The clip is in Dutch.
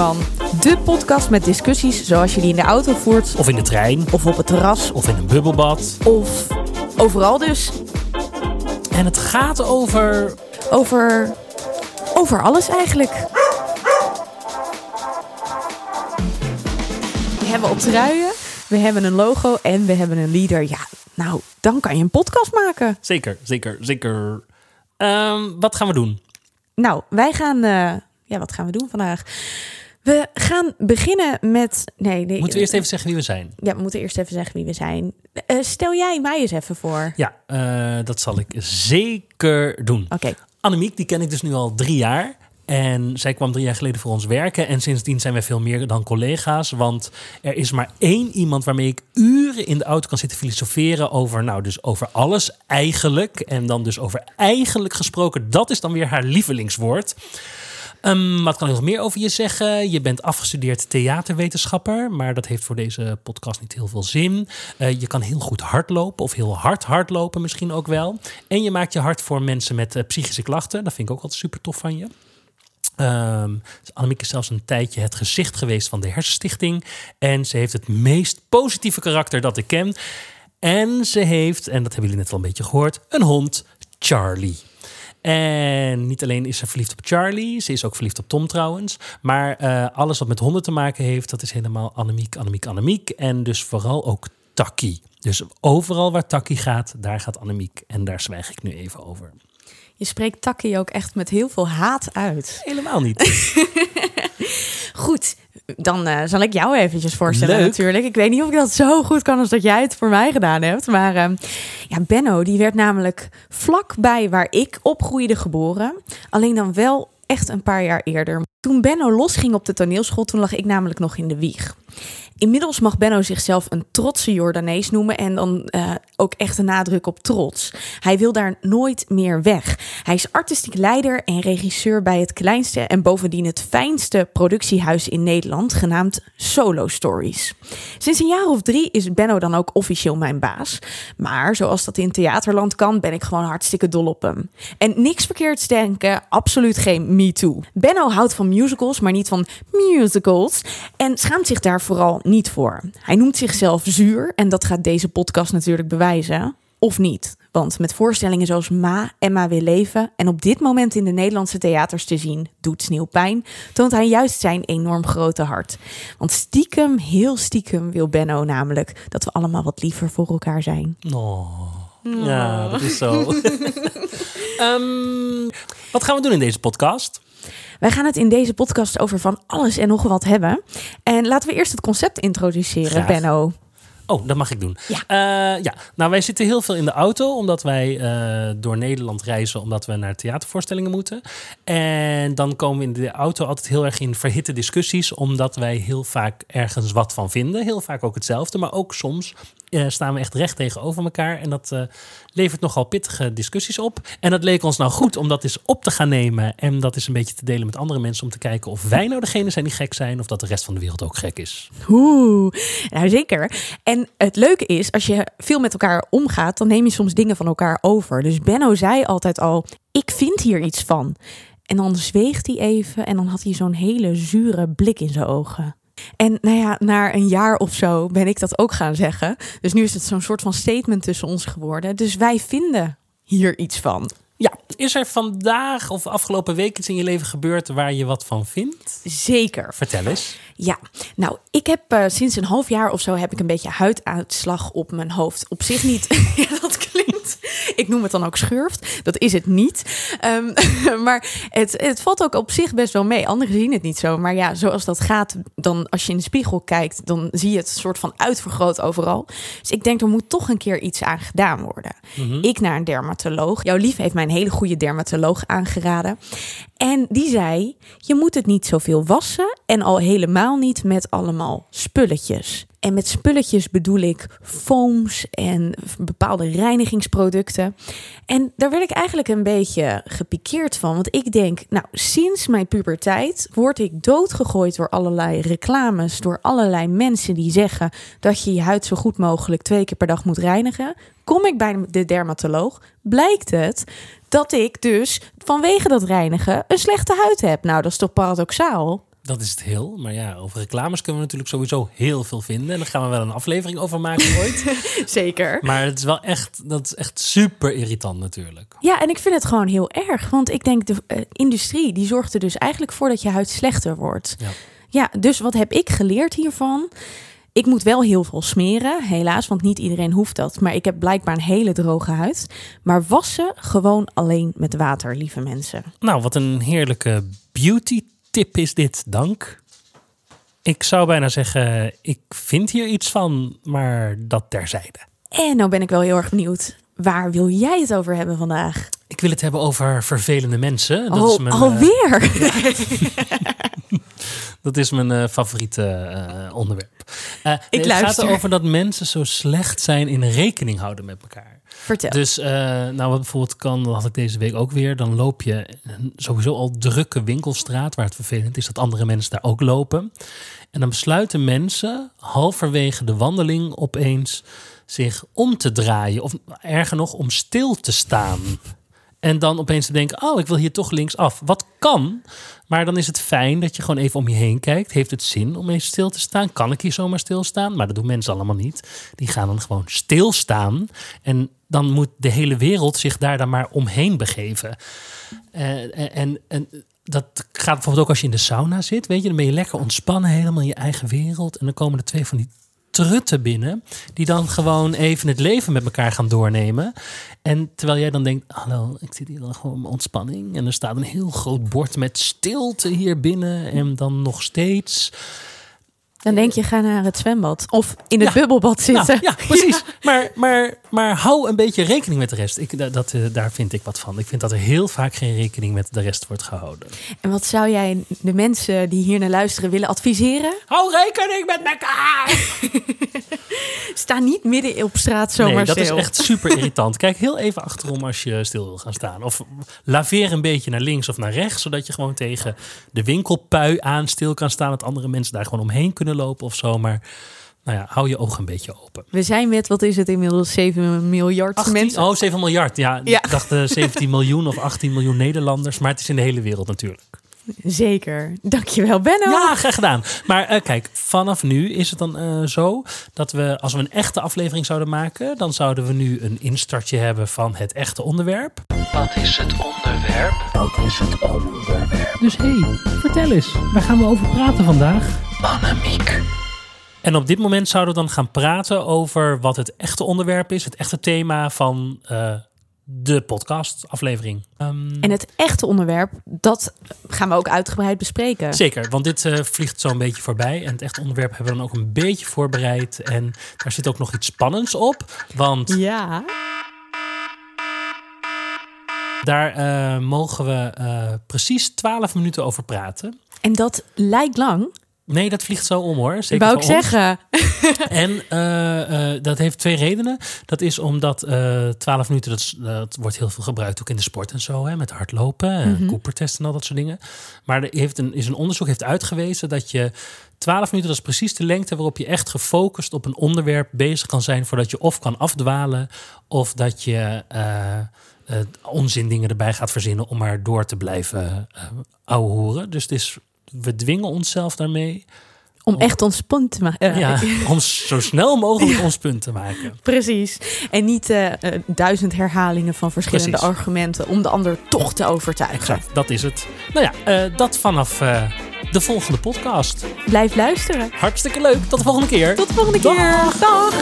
van. De podcast met discussies zoals je die in de auto voert. Of in de trein. Of op het terras. Of in een bubbelbad. Of overal dus. En het gaat over. Over. Over alles eigenlijk. We hebben op truien, we hebben een logo en we hebben een leader. Ja, nou, dan kan je een podcast maken. Zeker, zeker, zeker. Ehm, wat gaan we doen? Nou, wij gaan. eh, ja, wat gaan we doen vandaag? We gaan beginnen met. Nee, nee. Moeten we eerst even zeggen wie we zijn? Ja, we moeten eerst even zeggen wie we zijn. Eh, stel jij mij eens even voor. Ja, eh, dat zal ik zeker doen. Oké. Annemiek, die ken ik dus nu al drie jaar. En zij kwam drie jaar geleden voor ons werken. En sindsdien zijn wij veel meer dan collega's. Want er is maar één iemand waarmee ik uren in de auto kan zitten filosoferen over, nou, dus over alles eigenlijk. En dan dus over eigenlijk gesproken. Dat is dan weer haar lievelingswoord. Ehm, wat kan ik nog meer over je zeggen? Je bent afgestudeerd theaterwetenschapper, maar dat heeft voor deze podcast niet heel veel zin. Eh, je kan heel goed hardlopen, of heel hard hardlopen misschien ook wel. En je maakt je hart voor mensen met eh, psychische klachten. Dat vind ik ook altijd super tof van je. Dus Annemiek is zelfs een tijdje het gezicht geweest van de Hersenstichting. En ze heeft het meest positieve karakter dat ik ken. En ze heeft, en dat hebben jullie net al een beetje gehoord, een hond, Charlie. En niet alleen is ze verliefd op Charlie, ze is ook verliefd op Tom trouwens. Maar eh, alles wat met honden te maken heeft, dat is helemaal Annemiek, Annemiek, Annemiek. En dus vooral ook Takkie. Dus overal waar Takkie gaat, daar gaat Annemiek. En daar zwijg ik nu even over. Je spreekt Takkie ook echt met heel veel haat uit. Helemaal niet. Goed, dan eh, zal ik jou eventjes voorstellen Leuk. natuurlijk. Ik weet niet of ik dat zo goed kan als dat jij het voor mij gedaan hebt. Maar ehm, ja, Benno, die werd namelijk vlakbij waar ik opgroeide geboren. Alleen dan wel echt een paar jaar eerder. Toen Benno losging op de toneelschool, toen lag ik namelijk nog in de wieg. Inmiddels mag Benno zichzelf een trotse Jordanees noemen en dan eh, ook echt een nadruk op trots. Hij wil daar nooit meer weg. Hij is artistiek leider en regisseur bij het kleinste en bovendien het fijnste productiehuis in Nederland, genaamd Solo Stories. Sinds een jaar of drie is Benno dan ook officieel mijn baas. Maar zoals dat in theaterland kan, ben ik gewoon hartstikke dol op hem. En niks verkeerds denken, absoluut geen me too. Benno houdt van musicals, maar niet van musicals. En schaamt zich daar vooral niet voor. Hij noemt zichzelf zuur en dat gaat deze podcast natuurlijk bewijzen. Of niet. Want met voorstellingen zoals Ma, Emma wil leven en op dit moment in de Nederlandse theaters te zien, doet sneeuw pijn, toont hij juist zijn enorm grote hart. Want stiekem, heel stiekem wil Benno namelijk dat we allemaal wat liever voor elkaar zijn. Oh. Ja, dat is zo. Ehm, wat gaan we doen in deze podcast? Wij gaan het in deze podcast over van alles en nog wat hebben. En laten we eerst het concept introduceren, Graag. Benno. Oh, dat mag ik doen. Ja. Eh, ja, nou wij zitten heel veel in de auto omdat wij eh, door Nederland reizen omdat we naar theatervoorstellingen moeten. En dan komen we in de auto altijd heel erg in verhitte discussies omdat wij heel vaak ergens wat van vinden. Heel vaak ook hetzelfde, maar ook soms eh, staan we echt recht tegenover elkaar. En dat eh, levert nogal pittige discussies op. En dat leek ons nou goed om dat eens op te gaan nemen en dat eens een beetje te delen met andere mensen om te kijken of wij nou degene zijn die gek zijn of dat de rest van de wereld ook gek is. Oeh, nou zeker. En het leuke is, als je veel met elkaar omgaat, dan neem je soms dingen van elkaar over. Dus Benno zei altijd al, ik vind hier iets van. En dan zweeg hij even en dan had hij zo'n hele zure blik in zijn ogen. En nou ja, na een jaar of zo ben ik dat ook gaan zeggen. Dus nu is het zo'n soort van statement tussen ons geworden. Dus wij vinden hier iets van. Ja, is er vandaag of afgelopen week iets in je leven gebeurd waar je wat van vindt? Zeker. Vertel eens. Ja, nou, ik heb eh, sinds een half jaar of zo heb ik een beetje huiduitslag op mijn hoofd. Op zich niet. ja. Ik noem het dan ook schurft. Dat is het niet. Ehm, maar het, het valt ook op zich best wel mee. Anderen zien het niet zo. Maar ja, zoals dat gaat, dan als je in de spiegel kijkt, dan zie je het soort van uitvergroot overal. Dus ik denk, er moet toch een keer iets aan gedaan worden. Ik naar een dermatoloog. Jouw lief heeft mij een hele goede dermatoloog aangeraden. En die zei: Je moet het niet zoveel wassen. En al helemaal niet met allemaal spulletjes. En met spulletjes bedoel ik foams en bepaalde reinigingsproducten. En daar werd ik eigenlijk een beetje gepikeerd van. Want ik denk, nou, sinds mijn puberteit word ik doodgegooid door allerlei reclames. Door allerlei mensen die zeggen dat je je huid zo goed mogelijk twee keer per dag moet reinigen. Kom ik bij de dermatoloog, blijkt het dat ik dus vanwege dat reinigen een slechte huid heb. Nou, dat is toch paradoxaal? Dat is het heel. Maar ja, over reclames kunnen we natuurlijk sowieso heel veel vinden. En daar gaan we wel een aflevering over maken ooit. Zeker. maar het is wel echt, dat is echt super irritant natuurlijk. Ja, en ik vind het gewoon heel erg. Want ik denk, de eh, industrie die zorgt er dus eigenlijk voor dat je huid slechter wordt. Ja. Ja, dus wat heb ik geleerd hiervan? Ik moet wel heel veel smeren, helaas, want niet iedereen hoeft dat. Maar ik heb blijkbaar een hele droge huid. Maar wassen gewoon alleen met water, lieve mensen. Nou, wat een heerlijke beauty tip is dit, dank. Ik zou bijna zeggen, ik vind hier iets van, maar dat terzijde. En nou ben ik wel heel erg benieuwd. Waar wil jij het over hebben vandaag? Ik wil het hebben over vervelende mensen. Dat Al, is mijn, eh, alweer? Dat is mijn eh, favoriete eh, onderwerp. Eh, Ik het gaat luister. erover dat mensen zo slecht zijn in rekening houden met elkaar. Dus eh, nou, wat bijvoorbeeld kan, dat had ik deze week ook weer. Dan loop je sowieso al drukke winkelstraat, waar het vervelend is dat andere mensen daar ook lopen. En dan besluiten mensen halverwege de wandeling opeens zich om te draaien. Of erger nog, om stil te staan. En dan opeens te denken, oh, ik wil hier toch linksaf. Wat kan, maar dan is het fijn dat je gewoon even om je heen kijkt. Heeft het zin om even stil te staan? Kan ik hier zomaar stilstaan? Maar dat doen mensen allemaal niet. Die gaan dan gewoon stilstaan. En dan moet de hele wereld zich daar dan maar omheen begeven. Eh, en, en dat gaat bijvoorbeeld ook als je in de sauna zit. Weet je, dan ben je lekker ontspannen, helemaal in je eigen wereld. En dan komen er twee van die trutten binnen. Die dan gewoon even het leven met elkaar gaan doornemen. En terwijl jij dan denkt, hallo, ik zit hier dan gewoon mijn ontspanning. En er staat een heel groot bord met stilte hier binnen. En dan nog steeds. Dan denk je, ga naar het zwembad. Of in het Ja. bubbelbad zitten. Nou, ja, precies. Maar, maar, maar hou een beetje rekening met de rest. Ik, dat, dat, eh, daar vind ik wat van. Ik vind dat er heel vaak geen rekening met de rest wordt gehouden. En wat zou jij de mensen die hier naar luisteren willen adviseren? Hou rekening met elkaar! Sta niet midden op straat zomaar nee, dat stil. is echt super irritant. Kijk heel even achterom als je stil wil gaan staan. Of laveer een beetje naar links of naar rechts. Zodat je gewoon tegen de winkelpui aan stil kan staan. Dat andere mensen daar gewoon omheen kunnen lopen of zo. Maar nou ja, hou je ogen een beetje open. We zijn met, wat is het inmiddels, 7 miljard 18, mensen. oh, 7 miljard. Ja, Ja. ik dacht eh, 17 miljoen of 18 miljoen Nederlanders. Maar het is in de hele wereld natuurlijk. Zeker. Dankjewel, Benno. Ja, graag gedaan. Maar eh, kijk, vanaf nu is het dan eh, zo dat we, als we een echte aflevering zouden maken, dan zouden we nu een instartje hebben van het echte onderwerp. Wat is het onderwerp? Wat is het onderwerp? Dus hé, hey, vertel eens, waar gaan we over praten vandaag? Annemiek. En op dit moment zouden we dan gaan praten over wat het echte onderwerp is, het echte thema van eh, de podcastaflevering. Ehm, En het echte onderwerp, dat gaan we ook uitgebreid bespreken. Zeker, want dit eh, vliegt zo een beetje voorbij. En het echte onderwerp hebben we dan ook een beetje voorbereid. En daar zit ook nog iets spannends op. Want Ja. daar eh, mogen we precies 12 minuten over praten. En dat lijkt lang, Nee, dat vliegt zo om hoor. Zeker wou ik zeggen. En eh, eh, dat heeft twee redenen. Dat is omdat eh 12 minuten, dat, wordt heel veel gebruikt ook in de sport en zo. Hè, met hardlopen, en. Cooper-test en al dat soort dingen. Maar er heeft een, is een onderzoek heeft uitgewezen dat je 12 minuten, dat is precies de lengte waarop je echt gefocust op een onderwerp bezig kan zijn. Voordat je of kan afdwalen of dat je onzin dingen erbij gaat verzinnen om maar door te blijven eh ouwehoeren. Dus het is, we dwingen onszelf daarmee Om echt ons punt te maken. ja, om zo snel mogelijk ons punt te maken. Precies. En niet eh, eh, duizend herhalingen van verschillende Precies. argumenten om de ander toch te overtuigen. Exact, dat is het. Nou ja, eh, dat vanaf de volgende podcast. Blijf luisteren. Hartstikke leuk. Tot de volgende keer. Tot de volgende keer. Dag.